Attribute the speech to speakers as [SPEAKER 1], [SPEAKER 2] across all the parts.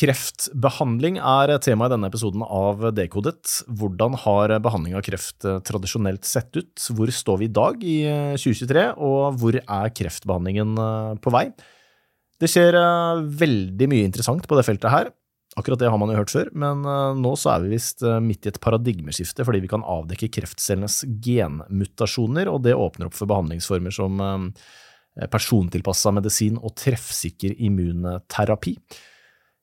[SPEAKER 1] Kreftbehandling er tema i denne episoden av Dekodet. Hvordan har behandling av kreft tradisjonelt sett ut? Hvor står vi i dag i 2023, og hvor er kreftbehandlingen på vei? Det skjer veldig mye interessant på det feltet her. Akkurat det har man jo hørt før, men nå så er vi visst midt i et paradigmeskifte fordi vi kan avdekke kreftcellenes genmutasjoner, og det åpner opp for behandlingsformer som persontilpassa medisin og treffsikker immunterapi.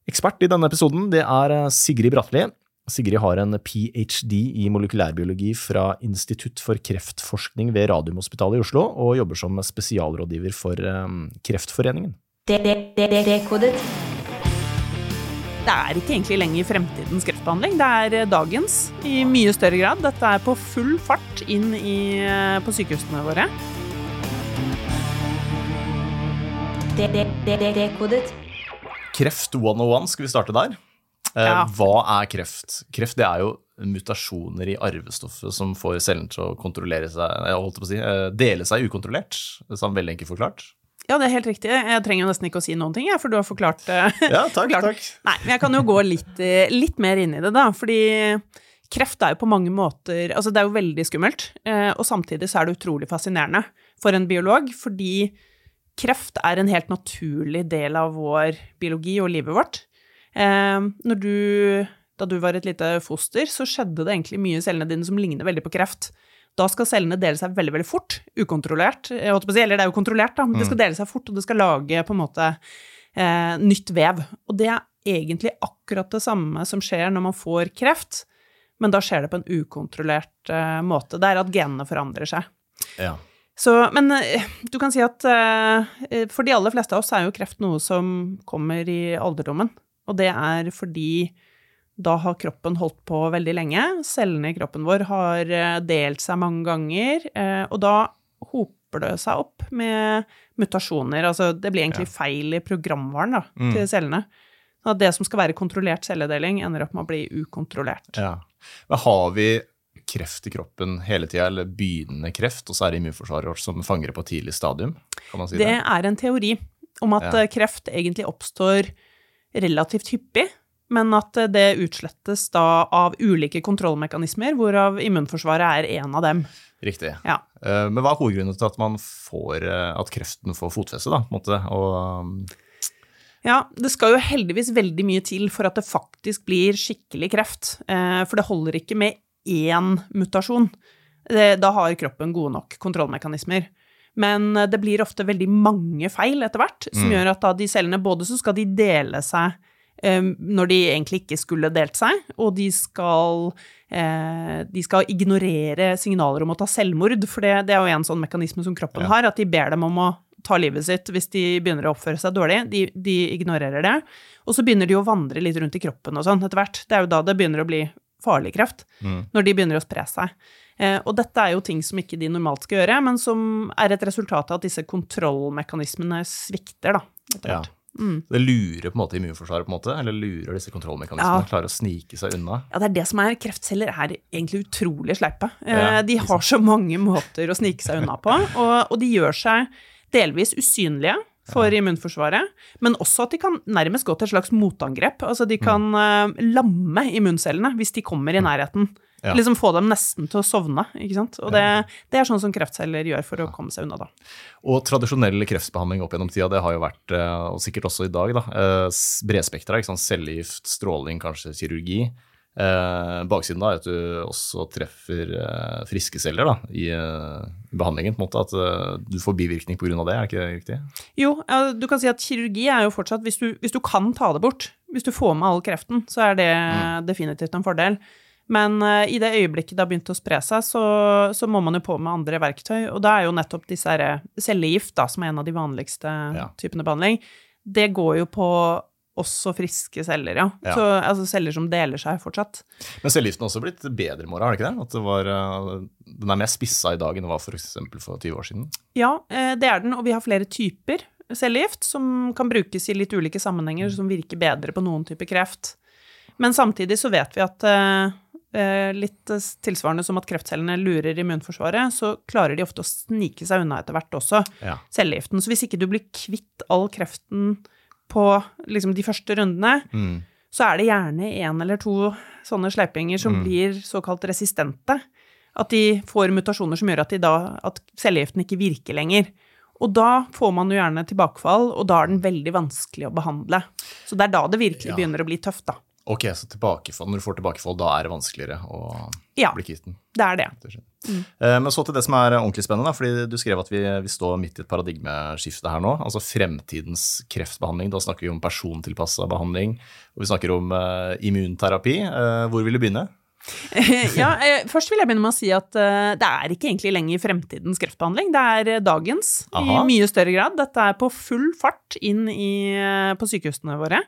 [SPEAKER 1] Ekspert i denne episoden det er Sigrid Bratli. Sigrid har en ph.d. i molekylærbiologi fra Institutt for kreftforskning ved Radiumhospitalet i Oslo, og jobber som spesialrådgiver for Kreftforeningen.
[SPEAKER 2] Dekodet.
[SPEAKER 3] Det er ikke egentlig lenger fremtidens kreftbehandling, det er dagens i mye større grad. Dette er på full fart inn i, på sykehusene våre.
[SPEAKER 2] Dekodet.
[SPEAKER 1] Kreft 101, skal vi starte der?
[SPEAKER 3] Ja.
[SPEAKER 1] Hva er kreft? Kreft det er jo mutasjoner i arvestoffet som får cellen til å kontrollere seg, holdt på å si, dele seg ukontrollert, sånn veldig enkelt forklart.
[SPEAKER 3] Ja, det er helt riktig. Jeg trenger jo nesten ikke å si noen ting, for du har forklart det.
[SPEAKER 1] Ja, takk, takk.
[SPEAKER 3] Nei, men jeg kan jo gå litt, eh, litt mer inn i det, da. Fordi kreft er jo på mange måter Altså, det er jo veldig skummelt, eh, og samtidig så er det utrolig fascinerende for en biolog, fordi kreft er en helt naturlig del av vår biologi og livet vårt. Eh, du Da du var et lite foster, så skjedde det egentlig mye i cellene dine som ligner veldig på kreft. Da skal cellene dele seg veldig veldig fort, ukontrollert. Si, Eller det er jo kontrollert, da, men det skal dele seg fort, og det skal lage på en måte eh, nytt vev. Og det er egentlig akkurat det samme som skjer når man får kreft, men da skjer det på en ukontrollert eh, måte. Det er at genene forandrer seg.
[SPEAKER 1] Ja.
[SPEAKER 3] Så, men eh, du kan si at eh, for de aller fleste av oss er jo kreft noe som kommer i alderdommen. Og det er fordi da har kroppen holdt på veldig lenge. Cellene i kroppen vår har eh, delt seg mange ganger, og da hoper det seg opp med mutasjoner. Altså det blir egentlig feil i programvaren da, til cellene. Så det som skal være kontrollert celledeling, ender opp med å bli ukontrollert.
[SPEAKER 1] Ja. Men har vi kreft i kroppen hele tida, eller begynnende kreft, og så er det immunforsvaret vårt som fanger det på tidlig stadium? Kan man si
[SPEAKER 3] Det
[SPEAKER 1] det?
[SPEAKER 3] er en teori om at
[SPEAKER 1] Ja.
[SPEAKER 3] eh, kreft egentlig oppstår relativt hyppig, men at eh, det utslettes da av ulike kontrollmekanismer, hvorav immunforsvaret er en av dem.
[SPEAKER 1] Riktig.
[SPEAKER 3] Ja.
[SPEAKER 1] Eh, Men hva er hovedgrunnen til at man får, at kreften får fotfeste, da, måte? Og um,
[SPEAKER 3] Ja, det skal jo heldigvis veldig mye til for at det faktisk blir skikkelig kreft, for det holder ikke med én mutasjon. Det- Da har kroppen gode nok kontrollmekanismer. Men eh, det blir ofte veldig mange feil etter hvert, som gjør at da de cellene både så skal de dele seg eh, når de egentlig ikke skulle delt seg, og de skal, eh, de skal ignorere signaler om å ta selvmord, for det, det er jo en sånn mekanisme som kroppen
[SPEAKER 1] Ja.
[SPEAKER 3] har, at de ber dem om å ta livet sitt hvis de begynner å oppføre seg dårlig. De, de ignorerer det. Og så begynner de å vandre litt rundt i kroppen og sånn etter hvert. Det er jo da det begynner å bli farlig kreft, når de begynner å spre seg. Eh, og dette er jo ting som ikke de normalt skal gjøre, men som er et resultat av at disse kontrollmekanismene svikter, da.
[SPEAKER 1] ja.
[SPEAKER 3] Mm.
[SPEAKER 1] Det lurer på en måte immunforsvaret, på en måte, eller lurer disse kontrollmekanismene,
[SPEAKER 3] Ja.
[SPEAKER 1] klarer å snike seg unna.
[SPEAKER 3] Ja, det er det som er Kreftceller er egentlig utrolig sleipe. Eh, de har så mange måter å snike seg unna på, og, og de gjør seg delvis usynlige for immunforsvaret, men også at de kan nærmest gå til et slags motangrep. Altså de kan eh, lamme immuncellene hvis de kommer i nærheten.
[SPEAKER 1] Ja.
[SPEAKER 3] Liksom få dem nesten til å sovne, ikke sant. Og det, det er sånn som kreftceller gjør for å komme seg unna, da.
[SPEAKER 1] Og tradisjonell kreftbehandling opp gjennom tida, det har jo vært, eh, og sikkert også i dag, da, eh, bredspektra, cellegift, stråling, kanskje kirurgi. Eh, baksiden da er at du også treffer eh, friske celler da, i, eh, behandlingen, på en måte, at eh, du får bivirkning av det, er ikke det riktig?
[SPEAKER 3] Jo, du kan si at kirurgi er jo fortsatt hvis du, hvis du kan ta det bort, hvis du får med all kreften, så er det definitivt en fordel. Men eh, i det øyeblikket det har begynt å spre seg, så, så må man jo på med andre verktøy. Og da er jo nettopp disse cellegift, da, som er en av de vanligste
[SPEAKER 1] Ja.
[SPEAKER 3] typene behandling, det går jo på også friske celler, ja.
[SPEAKER 1] Ja.
[SPEAKER 3] Så, altså celler som deler seg fortsatt.
[SPEAKER 1] Men cellegiften har også blitt bedre i morgen, har det ikke det? At det var, eh, den er mer spissa i dag enn det var f.eks. For, for 20 år siden?
[SPEAKER 3] Ja, eh, det er den, og vi har flere typer cellegift som kan brukes i litt ulike sammenhenger, som virker bedre på noen typer kreft. Men samtidig så vet vi at eh, litt tilsvarende som at kreftcellene lurer immunforsvaret, så klarer de ofte å snike seg unna etter hvert også,
[SPEAKER 1] Ja.
[SPEAKER 3] cellegiften. Så hvis ikke du blir kvitt all kreften på liksom, de første rundene,
[SPEAKER 1] Mm.
[SPEAKER 3] så er det gjerne én eller to sånne sleipinger som blir såkalt resistente. At de får mutasjoner som gjør at, da, at cellegiften ikke virker lenger. Og da får man jo gjerne tilbakefall, og da er den veldig vanskelig å behandle. Så det er da det virkelig
[SPEAKER 1] Ja.
[SPEAKER 3] begynner å bli tøft, da.
[SPEAKER 1] Ok, så tilbakefall, når du får tilbakefall, da er det vanskeligere å
[SPEAKER 3] Ja,
[SPEAKER 1] bli kvitt den.
[SPEAKER 3] det er det.
[SPEAKER 1] slett. Eh, Men så til det som er ordentlig spennende, fordi du skrev at vi, vi står midt i et paradigmeskifte her nå. Altså fremtidens kreftbehandling. Da snakker vi om persontilpassa behandling, og vi snakker om uh, immunterapi. Uh, hvor vil du begynne?
[SPEAKER 3] ja, eh, først vil jeg begynne med å si at eh, det er ikke egentlig lenger fremtidens kreftbehandling, det er eh, dagens
[SPEAKER 1] Aha.
[SPEAKER 3] i mye større grad. Dette er på full fart inn i, eh, på sykehusene våre.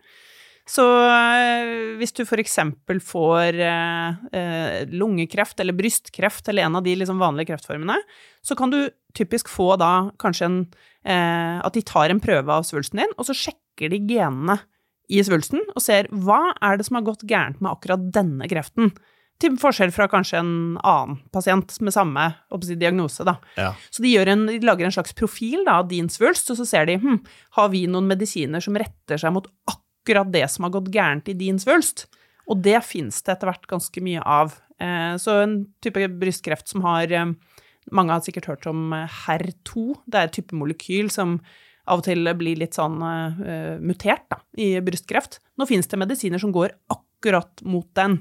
[SPEAKER 3] Så eh, hvis du f.eks. får eh, eh, lungekreft eller brystkreft eller en av de liksom vanlige kreftformene, så kan du typisk få da kanskje en At de tar en prøve av svulsten din, og så sjekker de genene i svulsten og ser hva er det som har gått gærent med akkurat denne kreften. Til forskjell fra kanskje en annen pasient med samme oppsi, diagnose, da.
[SPEAKER 1] Ja.
[SPEAKER 3] Så de, en, de lager en slags profil da, av din svulst, og så ser de hm, har vi noen medisiner som retter seg mot akkurat det som har gått gærent i din svulst. Og det fins det etter hvert ganske mye av. Eh, så en type brystkreft som har eh, Mange har sikkert hørt om eh, HER2. Det er et type molekyl som av og til blir litt sånn eh, mutert da, i brystkreft. Nå fins det medisiner som går akkurat mot den.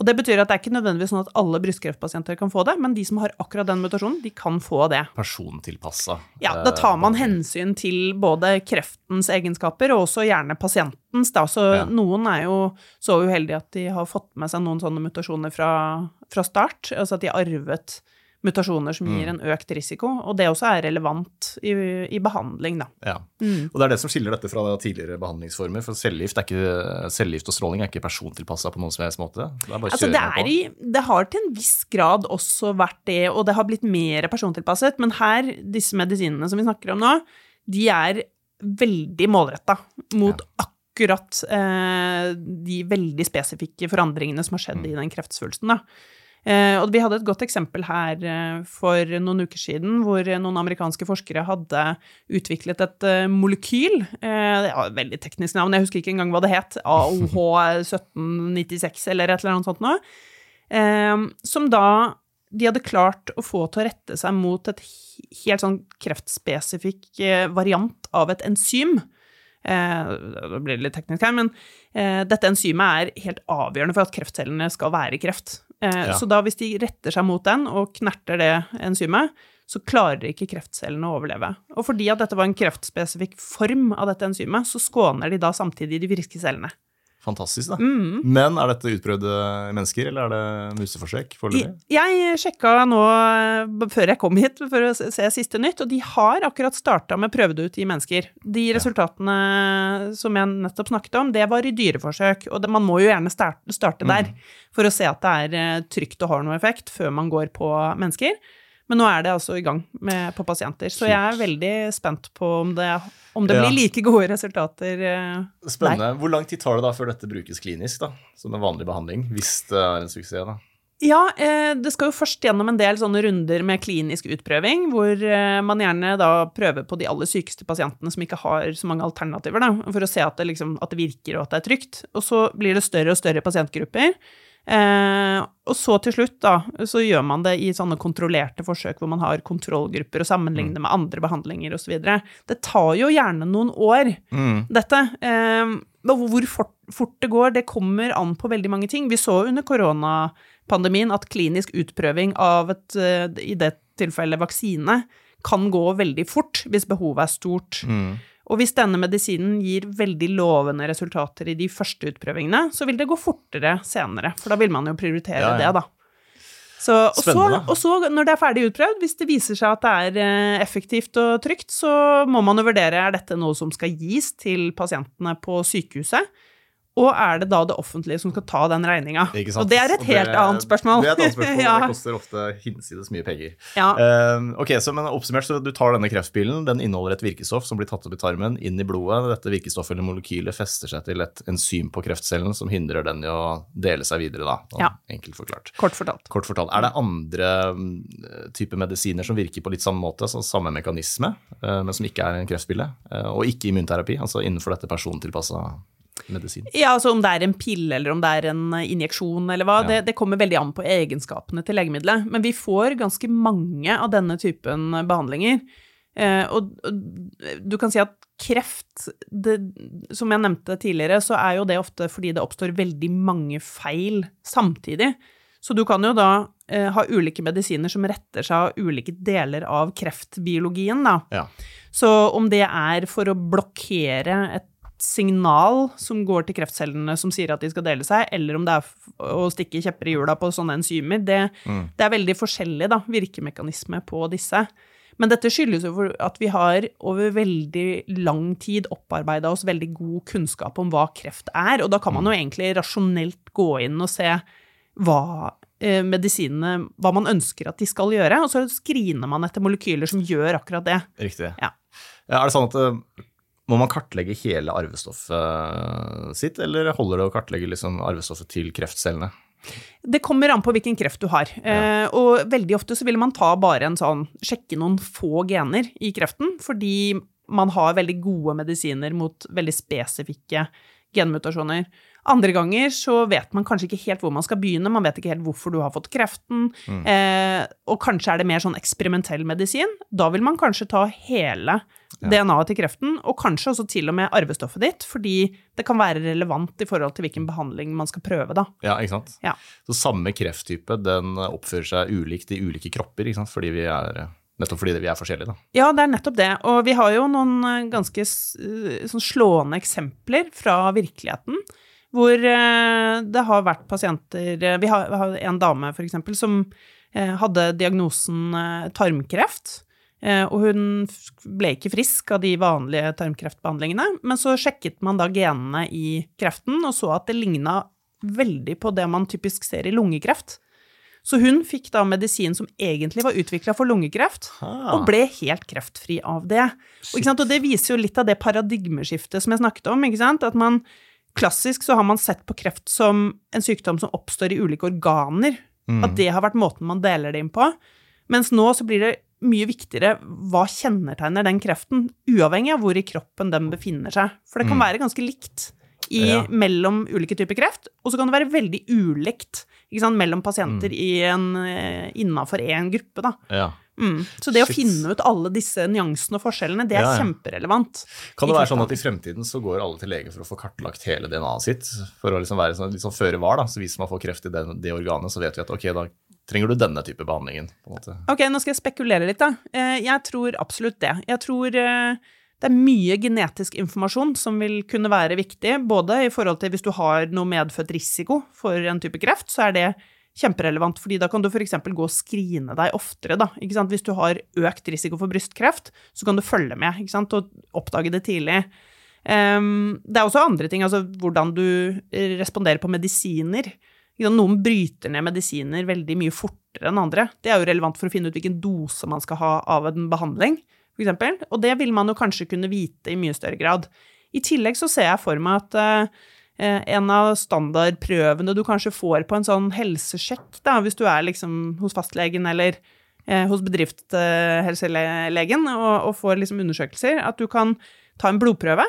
[SPEAKER 3] Og det betyr at det er ikke nødvendigvis sånn at alle brystkreftpasienter kan få det, men de som har akkurat den mutasjonen, de kan få det.
[SPEAKER 1] Persontilpassa.
[SPEAKER 3] Ja, da tar man
[SPEAKER 1] eh,
[SPEAKER 3] hensyn til både kreftens egenskaper og også gjerne pasientens, da. Så
[SPEAKER 1] Ja.
[SPEAKER 3] noen er jo så uheldige at de har fått med seg noen sånne mutasjoner fra, fra start, altså at de har arvet mutasjoner som
[SPEAKER 1] Mm.
[SPEAKER 3] gir en økt risiko, og det også er relevant i, i behandling, da.
[SPEAKER 1] Ja.
[SPEAKER 3] Mm.
[SPEAKER 1] Og det er det som skiller dette fra tidligere behandlingsformer. For cellegift, er ikke, cellegift og stråling er ikke persontilpassa på noen som helst måte. Det er bare
[SPEAKER 3] Altså, det, er i, det har til en viss grad også vært det, og det har blitt mer persontilpasset, men her, disse medisinene som vi snakker om nå, de er veldig målretta mot akkurat eh, de veldig spesifikke forandringene som har skjedd i den kreftsvulsten, da. Eh, og vi hadde et godt eksempel her eh, for noen uker siden, hvor noen amerikanske forskere hadde utviklet et eh, molekyl. Det var et veldig teknisk navn, jeg husker ikke engang hva det het. AOH1796 eller et eller annet sånt noe. Som da de hadde klart å få til å rette seg mot et helt sånn kreftspesifikk variant av et enzym. Eh, det blir litt teknisk her, men eh, dette enzymet er helt avgjørende for at kreftcellene skal være kreft. Eh,
[SPEAKER 1] Ja.
[SPEAKER 3] Så da hvis de retter seg mot den og knerter det enzymet, så klarer ikke kreftcellene å overleve. Og fordi at dette var en kreftspesifikk form av dette enzymet, så skåner de da samtidig de virke cellene.
[SPEAKER 1] Fantastisk, da.
[SPEAKER 3] Mm.
[SPEAKER 1] Men er dette utprøvde mennesker, eller er det museforsøk foreløpig?
[SPEAKER 3] Jeg sjekka nå eh, før jeg kom hit for å se siste nytt, og de har akkurat starta med prøvd ut i mennesker. De resultatene som jeg nettopp snakket om, det var i dyreforsøk, og man må jo gjerne starte, der der for å se at det er eh, trygt og har noe effekt før man går på mennesker. Men nå er det altså i gang med, på pasienter, så jeg er veldig spent på om det, om det
[SPEAKER 1] Ja.
[SPEAKER 3] blir like gode resultater eh,
[SPEAKER 1] Spennende. Hvor lang tid tar det da før dette brukes klinisk, da? Som en vanlig behandling, hvis det er en suksess, da?
[SPEAKER 3] Ja, eh, det skal jo først gjennom en del sånne runder med klinisk utprøving, hvor eh, man gjerne da prøver på de aller sykeste pasientene som ikke har så mange alternativer, da, for å se at det, liksom, at det virker og at det er trygt. Og så blir det større og større pasientgrupper. Eh, og så til slutt, da, så gjør man det i sånne kontrollerte forsøk hvor man har kontrollgrupper og sammenligner med andre behandlinger osv. Det tar jo gjerne noen år, dette. Eh, hvor fort, fort det går, det kommer an på veldig mange ting. Vi så under koronapandemien at klinisk utprøving av et, eh, i det tilfellet vaksine, kan gå veldig fort hvis behovet er stort. Og hvis denne medisinen gir veldig lovende resultater i de første utprøvingene, så vil det gå fortere senere, for da vil man jo prioritere
[SPEAKER 1] Ja, ja.
[SPEAKER 3] det, da. Så, og, så, og så, når det er ferdig utprøvd, hvis det viser seg at det er eh, effektivt og trygt, så må man jo vurdere er dette noe som skal gis til pasientene på sykehuset, og er det da det offentlige som skal ta den regninga? Og det er et
[SPEAKER 1] helt
[SPEAKER 3] helt annet spørsmål.
[SPEAKER 1] Det er et annet spørsmål,
[SPEAKER 3] ja.
[SPEAKER 1] det koster ofte hinsides mye penger.
[SPEAKER 3] Ja.
[SPEAKER 1] Uh, ok, så men Oppsummert, så du tar denne kreftpilen, den inneholder et virkestoff som blir tatt opp i tarmen, inn i blodet. Dette virkestoffet eller molekylet fester seg til et enzym på kreftcellen som hindrer den i å dele seg videre, da. sånn
[SPEAKER 3] Ja.
[SPEAKER 1] Enkelt forklart.
[SPEAKER 3] Kort fortalt.
[SPEAKER 1] Kort fortalt, Er det andre mm, typer medisiner som virker på litt samme måte, sånn samme mekanisme, uh, men som ikke er en kreftpille, Uh, og ikke immunterapi, altså innenfor dette persontilpassa medisin?
[SPEAKER 3] Ja, altså om det er en pille eller om det er en eh, injeksjon eller hva,
[SPEAKER 1] Ja.
[SPEAKER 3] det, det kommer veldig an på egenskapene til legemiddelet. Men vi får ganske mange av denne typen behandlinger. Eh, og, og du kan si at kreft, det, som jeg nevnte tidligere, så er jo det ofte fordi det oppstår veldig mange feil samtidig. Så du kan jo da eh, ha ulike medisiner som retter seg av ulike deler av kreftbiologien, da.
[SPEAKER 1] Ja.
[SPEAKER 3] Så om det er for å blokkere et signal som går til kreftcellene som sier at de skal dele seg, eller om det er å stikke kjepper i hjula på sånne enzymer, det, det er veldig forskjellig da, virkemekanisme på disse. Men dette skyldes jo at vi har over veldig lang tid opparbeida oss veldig god kunnskap om hva kreft er, og da kan man jo egentlig rasjonelt gå inn og se hva eh, medisinene Hva man ønsker at de skal gjøre, og så screener man etter molekyler som gjør akkurat det.
[SPEAKER 1] Riktig.
[SPEAKER 3] Ja.
[SPEAKER 1] Er det sånn at eh, må man kartlegge hele arvestoffet sitt, eller holder det å kartlegge liksom arvestoffet til kreftcellene?
[SPEAKER 3] Det kommer an på hvilken kreft du har. Eh, og veldig ofte så vil man ta bare en sånn Sjekke noen få gener i kreften, fordi man har veldig gode medisiner mot veldig spesifikke genmutasjoner. Andre ganger så vet man kanskje ikke helt hvor man skal begynne, man vet ikke helt hvorfor du har fått kreften, eh, og kanskje er det mer sånn eksperimentell medisin. Da vil man kanskje ta hele DNA-et til kreften, og kanskje også til og med arvestoffet ditt, fordi det kan være relevant i forhold til hvilken behandling man skal prøve, da.
[SPEAKER 1] Ja, ikke sant?
[SPEAKER 3] Ja.
[SPEAKER 1] Så samme krefttype, den oppfører seg ulikt i ulike kropper, ikke sant? Fordi vi er, nettopp fordi vi er forskjellige, da.
[SPEAKER 3] Ja, det er nettopp det. Og vi har jo noen eh, ganske eh, sånn slående eksempler fra virkeligheten. Hvor eh, det har vært pasienter eh, Vi har, vi har en dame, for eksempel, som eh, hadde diagnosen tarmkreft. Og hun ble ikke frisk av de vanlige tarmkreftbehandlingene. Men så sjekket man da genene i kreften og så at det ligna veldig på det man typisk ser i lungekreft. Så hun fikk da medisin som egentlig var utvikla for lungekreft,
[SPEAKER 1] ha.
[SPEAKER 3] og ble helt kreftfri av det. Og, og det viser jo litt av det paradigmeskiftet som jeg snakket om. ikke sant? At man Klassisk så har man sett på kreft som en sykdom som oppstår i ulike organer. At det har vært måten man deler det inn på. Mens nå så blir det mye viktigere hva kjennetegner den kreften, uavhengig av hvor i kroppen den befinner seg. For det kan være ganske likt i,
[SPEAKER 1] Ja.
[SPEAKER 3] mellom ulike typer kreft, og så kan det være veldig ulikt ikke sant, mellom pasienter mm. en, eh, innafor én gruppe. Da.
[SPEAKER 1] Ja.
[SPEAKER 3] Mm. Så det å finne ut alle disse nyansene og forskjellene, det er
[SPEAKER 1] Ja, ja.
[SPEAKER 3] kjemperelevant.
[SPEAKER 1] Kan det være sånn at i fremtiden så går alle til lege for å få kartlagt hele DNA-et sitt, for å liksom være sånn, litt sånn føre var, da. Så hvis man får kreft i det, det organet, så vet vi at ok, da trenger du denne type behandlingen.
[SPEAKER 3] Ok, nå skal jeg spekulere litt, da. Eh, Jeg tror absolutt det. Jeg tror eh, det er mye genetisk informasjon som vil kunne være viktig, både i forhold til hvis du har noe medfødt risiko for en type kreft, så er det kjemperelevant, fordi da kan du f.eks. gå og skrine deg oftere, da. Hvis du har økt risiko for brystkreft, så kan du følge med, og oppdage det tidlig. Um, det er også andre ting, altså hvordan du responderer på medisiner. Noen bryter ned medisiner veldig mye fortere enn andre. Det er jo relevant for å finne ut hvilken dose man skal ha av en behandling, f.eks. Og det vil man jo kanskje kunne vite i mye større grad. I tillegg så ser jeg for meg at eh, en av standardprøvene du kanskje får på en sånn helsesjekk, da, hvis du er liksom hos fastlegen eller eh, hos bedriftshelselegen og, og får liksom undersøkelser, at du kan ta en blodprøve,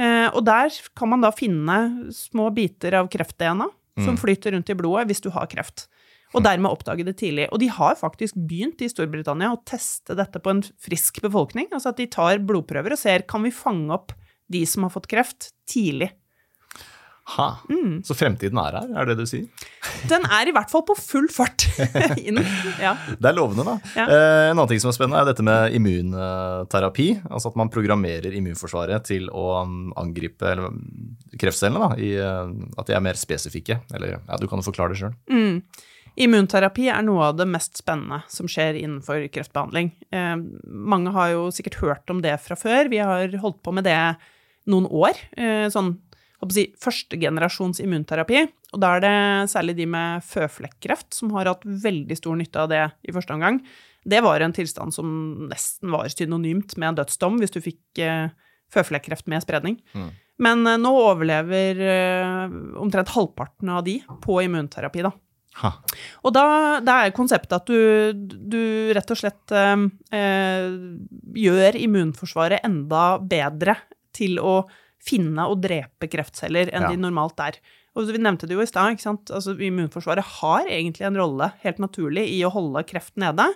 [SPEAKER 3] eh, og der kan man da finne små biter av kreft-DNA som flyter rundt i blodet hvis du har kreft. Og dermed oppdage det tidlig. Og de har faktisk begynt i Storbritannia å teste dette på en frisk befolkning. Altså at de tar blodprøver og ser kan vi fange opp de som har fått kreft, tidlig.
[SPEAKER 1] Ha. Så fremtiden er her, er det du sier?
[SPEAKER 3] Den er i hvert fall på full fart inn. Ja.
[SPEAKER 1] Det er lovende, da.
[SPEAKER 3] Ja.
[SPEAKER 1] Eh, en annen ting som er spennende, er dette med immunterapi. Altså at man programmerer immunforsvaret til å mm, angripe eller, mm, kreftcellene. Da, i, eh, at de er mer spesifikke. Eller ja, du kan jo forklare det sjøl.
[SPEAKER 3] Immunterapi er noe av det mest spennende som skjer innenfor kreftbehandling. Eh, mange har jo sikkert hørt om det fra før. Vi har holdt på med det noen år. Eh, sånn jeg, førstegenerasjons immunterapi. Og da er det særlig de med føflekkreft som har hatt veldig stor nytte av det i første omgang. Det var en tilstand som nesten var synonymt med en dødsdom hvis du fikk eh, føflekkreft med spredning. Men eh, nå overlever eh, omtrent halvparten av de på immunterapi, da.
[SPEAKER 1] Ha.
[SPEAKER 3] Og da, da er konseptet at du, du rett og slett eh, gjør immunforsvaret enda bedre til å finne og drepe kreftceller enn
[SPEAKER 1] Ja.
[SPEAKER 3] de normalt er. Og vi nevnte det jo i stad. Altså, immunforsvaret har egentlig en rolle, helt naturlig, i å holde kreft nede,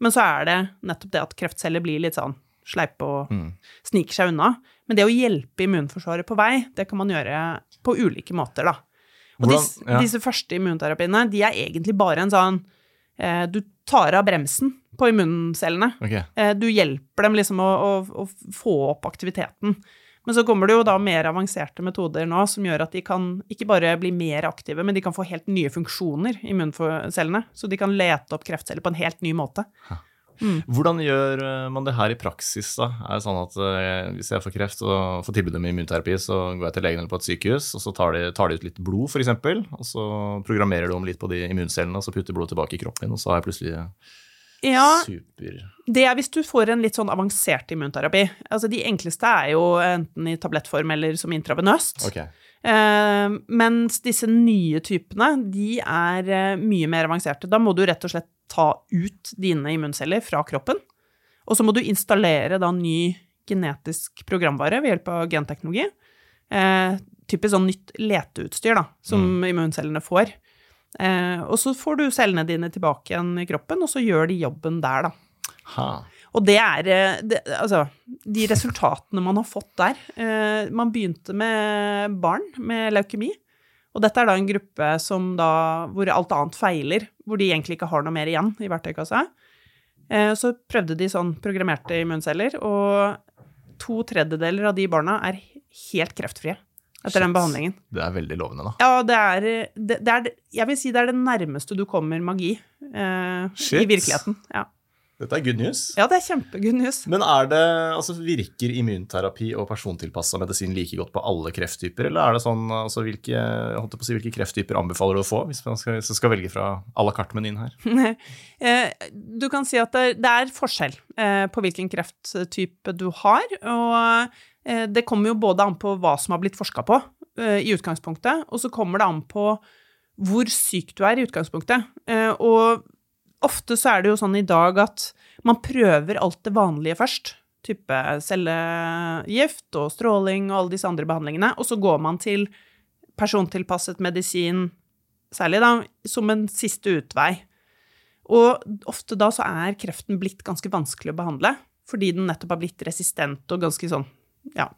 [SPEAKER 3] men så er det nettopp det at kreftceller blir litt sånn sleipe og sniker seg unna. Men det å hjelpe immunforsvaret på vei, det kan man gjøre på ulike måter, da. Og
[SPEAKER 1] Hvordan-
[SPEAKER 3] disse,
[SPEAKER 1] ja.
[SPEAKER 3] disse første immunterapiene, de er egentlig bare en sånn eh, Du tar av bremsen på immuncellene.
[SPEAKER 1] Okay.
[SPEAKER 3] Eh, du hjelper dem liksom å, å, å få opp aktiviteten. Men så kommer det jo da mer avanserte metoder nå som gjør at de kan ikke bare bli mer aktive, men de kan få helt nye funksjoner i immuncellene. Så de kan lete opp kreftceller på en helt ny måte.
[SPEAKER 1] Hvordan gjør eh, man det her i praksis, da? Er det sånn at eh, hvis jeg får kreft og får tilbud om immunterapi, så går jeg til legen eller på et sykehus, og så tar de, tar de ut litt blod, f.eks., og så programmerer de om litt på de immuncellene, og så putter blodet tilbake i kroppen, og så har jeg plutselig
[SPEAKER 3] Ja,
[SPEAKER 1] super
[SPEAKER 3] det er hvis du får en litt sånn avansert immunterapi. Altså de enkleste er jo enten i tablettform eller som intravenøst.
[SPEAKER 1] Okay.
[SPEAKER 3] Uh, mens disse nye typene, de er uh, mye mer avanserte. Da må du rett og slett ta ut dine immunceller fra kroppen, og så må du installere da ny genetisk programvare ved hjelp av genteknologi. Uh, typisk sånn nytt leteutstyr da, som immuncellene får. Eh, og så får du cellene dine tilbake igjen i kroppen, og så gjør de jobben der, da.
[SPEAKER 1] Ha.
[SPEAKER 3] Og det er eh, det, Altså, de resultatene man har fått der eh, Man begynte med barn med leukemi. Og dette er da en gruppe som da, hvor alt annet feiler, hvor de egentlig ikke har noe mer igjen i verktøykassa. Eh, så prøvde de sånn programmerte immunceller, og to tredjedeler av de barna er helt kreftfrie etter den behandlingen.
[SPEAKER 1] Det er veldig lovende, da.
[SPEAKER 3] Ja, det er, det, det er Jeg vil si det er det nærmeste du kommer magi eh,
[SPEAKER 1] Shit.
[SPEAKER 3] i virkeligheten. Ja.
[SPEAKER 1] Dette er good news.
[SPEAKER 3] ja, det er kjempegood news.
[SPEAKER 1] Men er det, altså Virker immunterapi og persontilpassa medisin like godt på alle krefttyper, eller er det sånn, altså hvilke, jeg holdt på å si, hvilke krefttyper anbefaler du å få, hvis man skal, hvis man skal velge fra à la carte-menyen her?
[SPEAKER 3] Eh, Du kan si at det, det er forskjell eh, på hvilken krefttype du har, og eh, det kommer jo både an på hva som har blitt forska på i utgangspunktet, og så kommer det an på hvor syk du er i utgangspunktet. Og ofte så er det jo sånn i dag at man prøver alt det vanlige først. Type cellegift og stråling og alle disse andre behandlingene, og så går man til persontilpasset medisin, særlig da, som en siste utvei. Og ofte da så er kreften blitt ganske vanskelig å behandle, fordi den nettopp har blitt resistent og ganske sånn, ja,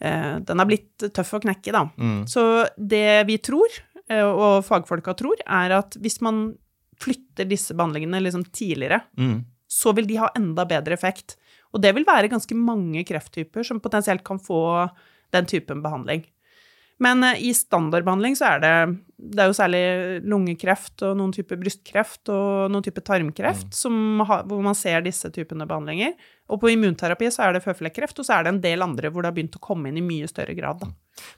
[SPEAKER 3] eh, den har blitt tøff å knekke, da. Så det vi tror, eh, og fagfolka tror, er at hvis man flytter disse behandlingene liksom tidligere,
[SPEAKER 1] Mm.
[SPEAKER 3] så vil de ha enda bedre effekt. Og det vil være ganske mange krefttyper som potensielt kan få den typen behandling. Men eh, i standardbehandling så er det Det er jo særlig lungekreft og noen typer brystkreft og noen typer tarmkreft som har, hvor man ser disse typene behandlinger. Og på immunterapi så er det føflekkreft, og så er det en del andre hvor det har begynt å komme inn i mye større grad. Da.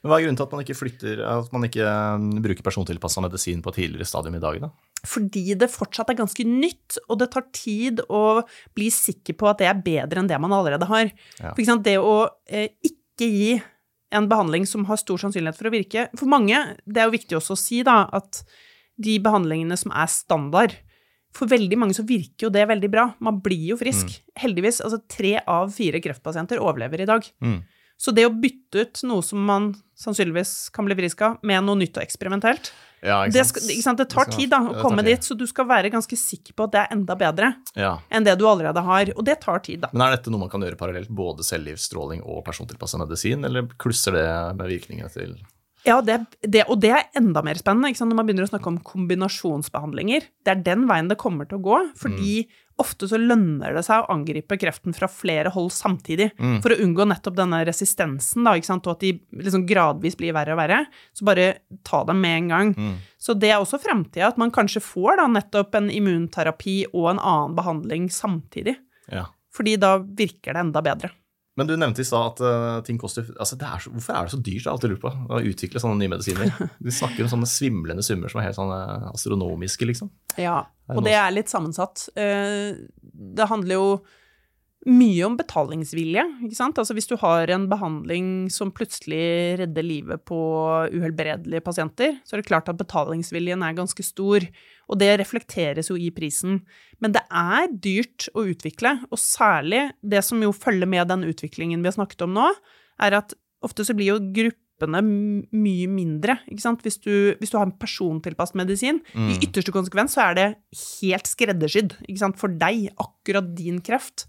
[SPEAKER 1] Men Hva er grunnen til at man ikke flytter, at man ikke mm, bruker persontilpassa medisin på tidligere stadium i dag, da?
[SPEAKER 3] Fordi det fortsatt er ganske nytt, og det tar tid å bli sikker på at det er bedre enn det man allerede har.
[SPEAKER 1] Ja.
[SPEAKER 3] For eksempel det å eh, ikke gi en behandling som har stor sannsynlighet for å virke For mange, det er jo viktig også å si da, at de behandlingene som er standard For veldig mange så virker jo det veldig bra. Man blir jo frisk. Heldigvis. Altså tre av fire kreftpasienter overlever i dag.
[SPEAKER 1] Mm.
[SPEAKER 3] Så det å bytte ut noe som man sannsynligvis kan bli frisk av, med noe nytt og eksperimentelt,
[SPEAKER 1] Ja,
[SPEAKER 3] det, skal, det tar tid da, å komme dit, så du skal være ganske sikker på at det er enda bedre
[SPEAKER 1] Ja.
[SPEAKER 3] enn det du allerede har. Og det tar tid, da.
[SPEAKER 1] Men er dette noe man kan gjøre parallelt, både cellegiftstråling og persontilpassa medisin, eller klusser det med virkningene til
[SPEAKER 3] Ja, det, det, og det er enda mer spennende når man begynner å snakke om kombinasjonsbehandlinger. Det er den veien det kommer til å gå, fordi ofte så lønner det seg å angripe kreften fra flere hold samtidig,
[SPEAKER 1] Mm.
[SPEAKER 3] for å unngå nettopp denne resistensen, da, og at de liksom gradvis blir verre og verre. Så bare ta dem med en gang.
[SPEAKER 1] Mm.
[SPEAKER 3] Så det er også framtida, at man kanskje får da nettopp en immunterapi og en annen behandling samtidig.
[SPEAKER 1] Ja.
[SPEAKER 3] Fordi da virker det enda bedre.
[SPEAKER 1] Men du nevnte i stad at eh, ting koster altså er så, Hvorfor er det så dyrt? Jeg har alltid lurt på å utvikle sånne nye medisiner. Du snakker om sånne svimlende summer som er helt sånne astronomiske, liksom.
[SPEAKER 3] Ja, og det er litt sammensatt. Eh, Det handler jo mye om betalingsvilje, ikke sant? Altså hvis du har en behandling som plutselig redder livet på uhelbredelige pasienter, så er det klart at betalingsviljen er ganske stor, og det reflekteres jo i prisen. Men det er dyrt å utvikle, og særlig det som jo følger med den utviklingen vi har snakket om nå, er at ofte så blir jo gruppene mye mindre, ikke sant? Hvis du, hvis du har en persontilpasset medisin, i ytterste konsekvens så er det helt skreddersydd, ikke sant, for deg, akkurat din kreft.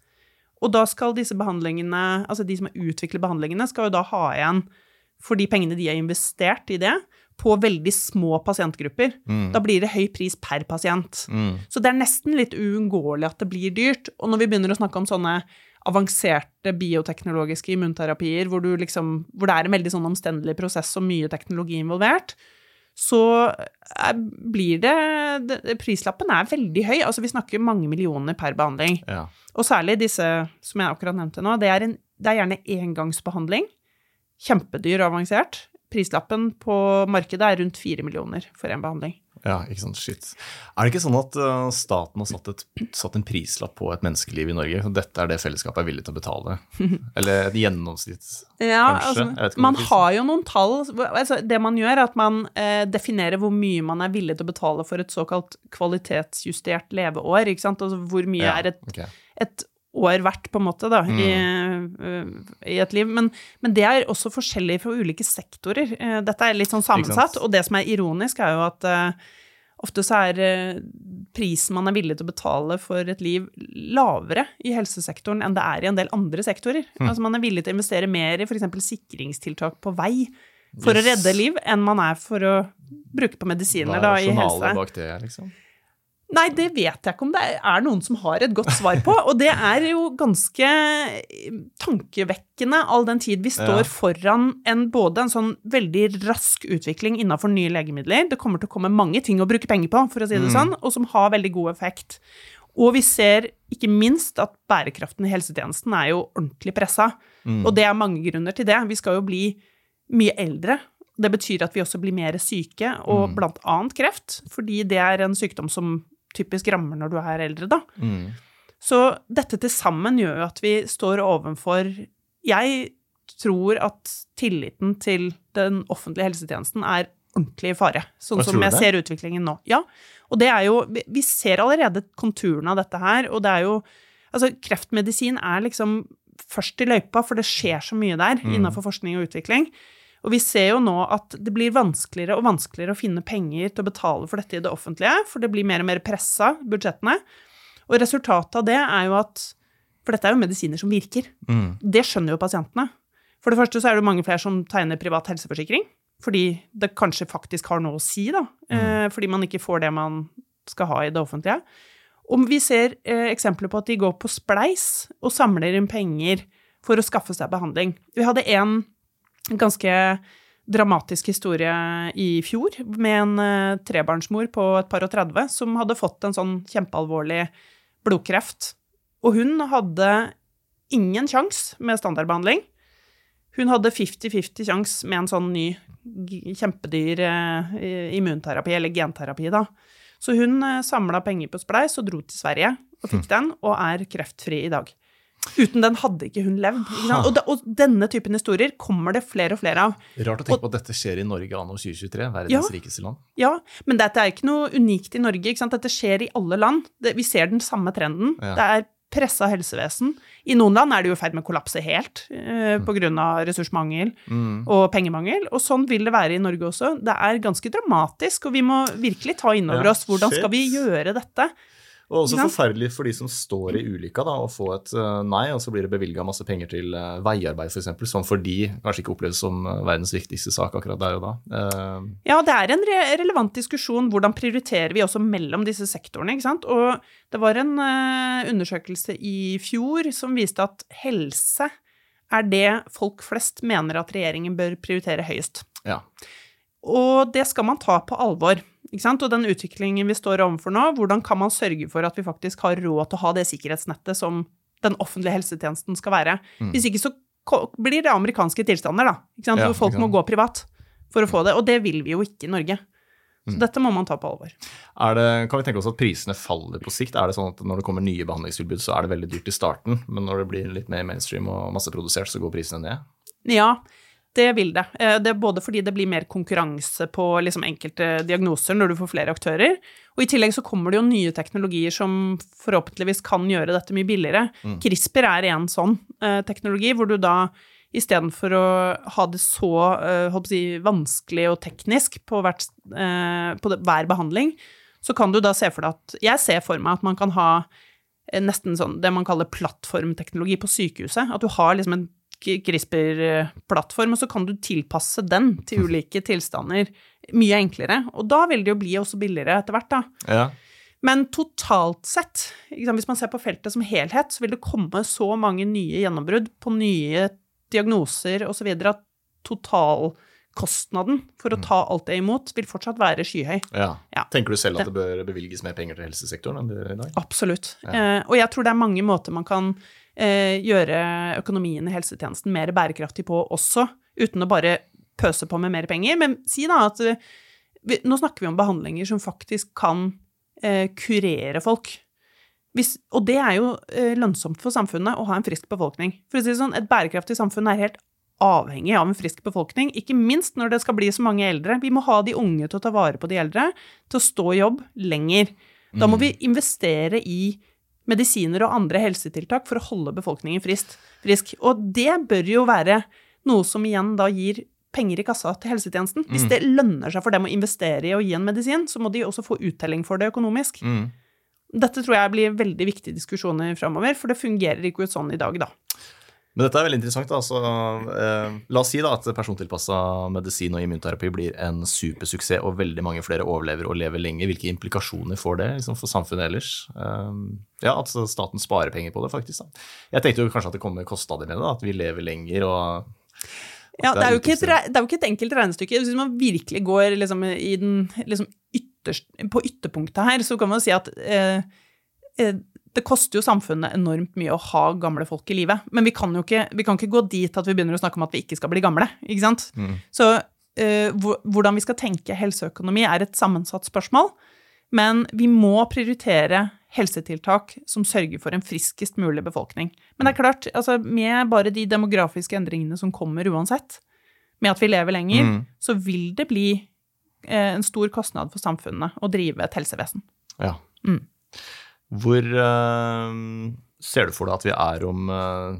[SPEAKER 3] Og da skal disse behandlingene, altså de som har utviklet behandlingene, skal jo da ha igjen for de pengene de har investert i det, på veldig små pasientgrupper. Da blir det høy pris per pasient. Så det er nesten litt uunngåelig at det blir dyrt. Og når vi begynner å snakke om sånne avanserte bioteknologiske immunterapier, hvor, du liksom, hvor det er en veldig sånn omstendelig prosess og mye teknologi involvert, så er, blir det, det Prislappen er veldig høy. Altså, vi snakker mange millioner per behandling.
[SPEAKER 1] Ja.
[SPEAKER 3] Og særlig disse som jeg akkurat nevnte nå, det er, en, det er gjerne engangsbehandling. Kjempedyr og avansert. Prislappen på markedet er rundt fire millioner for en behandling.
[SPEAKER 1] ja, ikke sant. Shit. Er det ikke sånn at eh, staten har satt, et, satt en prislapp på et menneskeliv i Norge? Dette er det fellesskapet er villig til å betale? Eller et gjennomsnitt?
[SPEAKER 3] Ja,
[SPEAKER 1] Kanskje.
[SPEAKER 3] Altså, man har jo noen tall. Altså, det man gjør, er at man eh, definerer hvor mye man er villig til å betale for et såkalt kvalitetsjustert leveår. ikke sant? Altså hvor mye
[SPEAKER 1] Ja,
[SPEAKER 3] er et,
[SPEAKER 1] okay.
[SPEAKER 3] et år verdt, på en måte, da, i,
[SPEAKER 1] Mm.
[SPEAKER 3] øh, i et liv. Men, men det er også forskjellig for ulike sektorer. Uh, Dette er litt sånn sammensatt, og det som er ironisk, er jo at uh, ofte så er eh, prisen man er villig til å betale for et liv, lavere i helsesektoren enn det er i en del andre sektorer.
[SPEAKER 1] Mm.
[SPEAKER 3] Altså man er villig til å investere mer i f.eks. sikringstiltak på vei for å redde liv, enn man er for å bruke på medisiner
[SPEAKER 1] Hva
[SPEAKER 3] da,
[SPEAKER 1] er
[SPEAKER 3] i helse.
[SPEAKER 1] rasjonalet bak det, liksom?
[SPEAKER 3] Nei, det vet jeg ikke om det er noen som har et godt svar på. Og det er jo ganske tankevekkende all den tid vi står
[SPEAKER 1] Ja.
[SPEAKER 3] foran en, både en sånn veldig rask utvikling innenfor nye legemidler, det kommer til å komme mange ting å bruke penger på, for å si det sånn, og som har veldig god effekt. Og vi ser ikke minst at bærekraften i helsetjenesten er jo ordentlig pressa. Og det er mange grunner til det. Vi skal jo bli mye eldre. Det betyr at vi også blir mer syke, og blant annet kreft, fordi det er en sykdom som typisk rammer når du er eldre, da.
[SPEAKER 1] Mm.
[SPEAKER 3] Så dette til sammen gjør jo at vi står overfor Jeg tror at tilliten til den offentlige helsetjenesten er ordentlig i fare, sånn som jeg
[SPEAKER 1] det?
[SPEAKER 3] ser utviklingen nå. Ja, og det er jo Vi ser allerede konturene av dette her, og det er jo Altså, kreftmedisin er liksom først i løypa, for det skjer så mye der
[SPEAKER 1] Mm.
[SPEAKER 3] innenfor forskning og utvikling. Og vi ser jo nå at det blir vanskeligere og vanskeligere å finne penger til å betale for dette i det offentlige, for det blir mer og mer pressa, budsjettene. Og resultatet av det er jo at For dette er jo medisiner som virker.
[SPEAKER 1] Mm.
[SPEAKER 3] Det skjønner jo pasientene. For det første så er det mange flere som tegner privat helseforsikring, fordi det kanskje faktisk har noe å si, da. Eh, fordi man ikke får det man skal ha i det offentlige. Og vi ser eh, eksempler på at de går på spleis og samler inn penger for å skaffe seg behandling. Vi hadde en ganske dramatisk historie i fjor med en eh, trebarnsmor på et par og 30 som hadde fått en sånn kjempealvorlig blodkreft. Og hun hadde ingen sjans med standardbehandling. Hun hadde 50-50 sjans med en sånn ny kjempedyr eh, immunterapi, eller genterapi, da. Så hun eh, samla penger på Spleis og dro til Sverige og fikk den, og er kreftfri i dag. Uten den hadde ikke hun levd. Ikke sant? Og, det, og denne typen historier kommer det flere og flere av.
[SPEAKER 1] Rart å tenke på at dette skjer i Norge anno 2023, verdens
[SPEAKER 3] Ja.
[SPEAKER 1] rikeste land.
[SPEAKER 3] Ja, men dette er ikke noe unikt i Norge. Ikke sant? Dette skjer i alle land. Det, vi ser den samme trenden.
[SPEAKER 1] Ja.
[SPEAKER 3] Det er pressa helsevesen. I noen land er det jo i ferd med å kollapse helt eh, på grunn av ressursmangel
[SPEAKER 1] Mm.
[SPEAKER 3] og pengemangel. Og sånn vil det være i Norge også. Det er ganske dramatisk, og vi må virkelig ta inn over
[SPEAKER 1] Ja,
[SPEAKER 3] oss hvordan
[SPEAKER 1] shit.
[SPEAKER 3] skal vi gjøre dette.
[SPEAKER 1] Og også forferdelig for de som står i ulykka, da, å få et eh, nei, og så blir det bevilga masse penger til eh, veiarbeid, f.eks., som for de kanskje ikke oppleves som eh, verdens viktigste sak akkurat der og da.
[SPEAKER 3] Ja, det er en re relevant diskusjon. Hvordan prioriterer vi også mellom disse sektorene? ikke sant? Og det var en undersøkelse i fjor som viste at helse er det folk flest mener at regjeringen bør prioritere høyest.
[SPEAKER 1] ja.
[SPEAKER 3] Og det skal man ta på alvor. Og den utviklingen vi står overfor nå, hvordan kan man sørge for at vi faktisk har råd til å ha det sikkerhetsnettet som den offentlige helsetjenesten skal være? Hvis ikke så blir det amerikanske tilstander, da.
[SPEAKER 1] Ja,
[SPEAKER 3] Hvor folk må gå privat for å få det. Og det vil vi jo ikke i Norge. Så dette må man ta på alvor.
[SPEAKER 1] Det, kan vi tenke oss at prisene faller på sikt? Er det sånn at når det kommer nye behandlingstilbud, så er det veldig dyrt i starten, men når det blir litt mer mainstream og masseprodusert, så går prisene ned?
[SPEAKER 3] Ja, det vil det. Eh, Det er både fordi det blir mer konkurranse på liksom enkelte diagnoser når du får flere aktører, og i tillegg så kommer det jo nye teknologier som forhåpentligvis kan gjøre dette mye billigere. CRISPR er en sånn eh, teknologi, hvor du da istedenfor å ha det så eh, si, vanskelig og teknisk på, hvert, eh, på det, hver behandling, så kan du da se for deg at Jeg ser for meg at man kan ha eh, nesten sånn det man kaller plattformteknologi på sykehuset. At du har liksom en CRISPR-plattform, og så kan du tilpasse den til ulike tilstander mye enklere. Og da vil det jo bli også billigere etter hvert, da.
[SPEAKER 1] Ja.
[SPEAKER 3] Men totalt sett, hvis man ser på feltet som helhet, så vil det komme så mange nye gjennombrudd på nye diagnoser osv. at totalkostnaden for å ta alt det imot vil fortsatt være skyhøy.
[SPEAKER 1] ja.
[SPEAKER 3] Ja.
[SPEAKER 1] Tenker du selv at det bør bevilges mer penger til helsesektoren enn det gjør i dag?
[SPEAKER 3] Absolutt. Eh, og jeg tror det er mange måter man kan gjøre økonomien i helsetjenesten mer bærekraftig på også, uten å bare pøse på med mer penger. Men si da at eh, vi, nå snakker vi om behandlinger som faktisk kan eh, kurere folk. Hvis, og det er jo eh, lønnsomt for samfunnet å ha en frisk befolkning. For å si det sånn, Et bærekraftig samfunn er helt avhengig av en frisk befolkning, ikke minst når det skal bli så mange eldre. Vi må ha de unge til å ta vare på de eldre, til å stå i jobb lenger. Da må vi investere i medisiner og andre helsetiltak for å holde befolkningen frisk. frisk. Og det bør jo være noe som igjen da gir penger i kassa til helsetjenesten. Hvis det lønner seg for dem å investere i å gi en medisin, så må de også få uttelling for det økonomisk.
[SPEAKER 1] Mm.
[SPEAKER 3] Dette tror jeg blir veldig viktige diskusjoner framover, for det fungerer ikke ut sånn i dag, da.
[SPEAKER 1] Men dette er veldig interessant. da, så eh, La oss si da at persontilpassa medisin og immunterapi blir en supersuksess, og veldig mange flere overlever og lever lenger. Hvilke implikasjoner får det liksom, for samfunnet ellers? Eh, ja, At staten sparer penger på det, faktisk. da. Jeg tenkte jo kanskje at det kommer kostnader med det, da, at vi lever lenger og
[SPEAKER 3] Ja,
[SPEAKER 1] det er
[SPEAKER 3] jo ikke et, det er jo ikke et enkelt regnestykke. Hvis man virkelig går liksom i den liksom ytterst, På ytterpunktet her, så kan man si at eh, eh, det koster jo samfunnet enormt mye å ha gamle folk i live. Men vi kan jo ikke, vi kan ikke gå dit at vi begynner å snakke om at vi ikke skal bli gamle. ikke sant? Så uh, hvordan vi skal tenke helseøkonomi, er et sammensatt spørsmål. Men vi må prioritere helsetiltak som sørger for en friskest mulig befolkning. Men det er klart, altså, med bare de demografiske endringene som kommer uansett, med at vi lever lenger,
[SPEAKER 1] Mm.
[SPEAKER 3] så vil det bli uh, en stor kostnad for samfunnet å drive et helsevesen.
[SPEAKER 1] Ja.
[SPEAKER 3] Mm.
[SPEAKER 1] Hvor uh, ser du for deg at vi er om uh,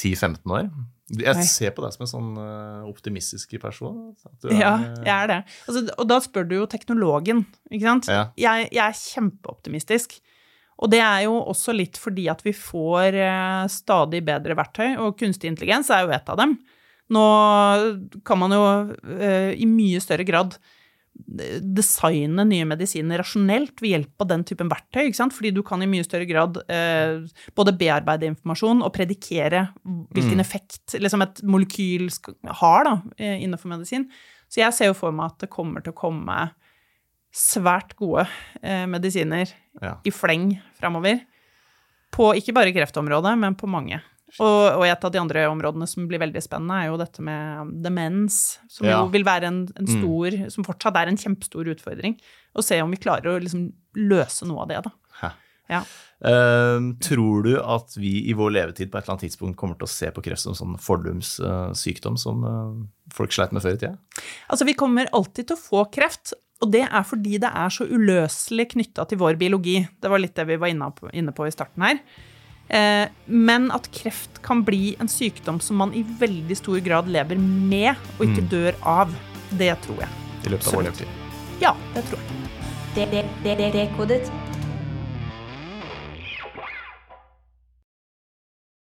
[SPEAKER 1] 10-15 år? Jeg ser på deg som en sånn uh, optimistisk person.
[SPEAKER 3] Ja,
[SPEAKER 1] eh,
[SPEAKER 3] jeg er det. Altså, og da spør du jo teknologen, ikke sant?
[SPEAKER 1] Ja.
[SPEAKER 3] Jeg, jeg er kjempeoptimistisk. Og det er jo også litt fordi at vi får eh, stadig bedre verktøy, og kunstig intelligens er jo et av dem. Nå kan man jo eh, i mye større grad eh, designe nye medisiner rasjonelt ved hjelp av den typen verktøy, ikke sant? fordi du kan i mye større grad eh, både bearbeide informasjon og predikere hvilken effekt liksom et molekyl har da, eh, innenfor medisin. Så jeg ser jo for meg at det kommer til å komme svært gode eh, medisiner
[SPEAKER 1] Ja.
[SPEAKER 3] i fleng framover. På ikke bare kreftområdet, men på mange. Og, og et av de andre områdene som blir veldig spennende, er jo dette med demens, som
[SPEAKER 1] Ja.
[SPEAKER 3] jo vil være en, en stor Som fortsatt er en kjempestor utfordring. Og se om vi klarer å liksom løse noe av det, da. Ja.
[SPEAKER 1] Uh, tror du at vi i vår levetid på et eller annet tidspunkt kommer til å se på kreft som sånn fordumssykdom som uh, folk sleit med før i tida?
[SPEAKER 3] Altså, vi kommer alltid til å få kreft, og det er fordi det er så uløselig knytta til vår biologi. Det var litt det vi var inne på, inne på i starten her. Eh, men at kreft kan bli en sykdom som man i veldig stor grad lever med, og ikke dør av, det tror jeg.
[SPEAKER 1] I løpet av vår levetid?
[SPEAKER 3] Ja, det tror jeg.
[SPEAKER 2] Det, det, det, det, Dekodet.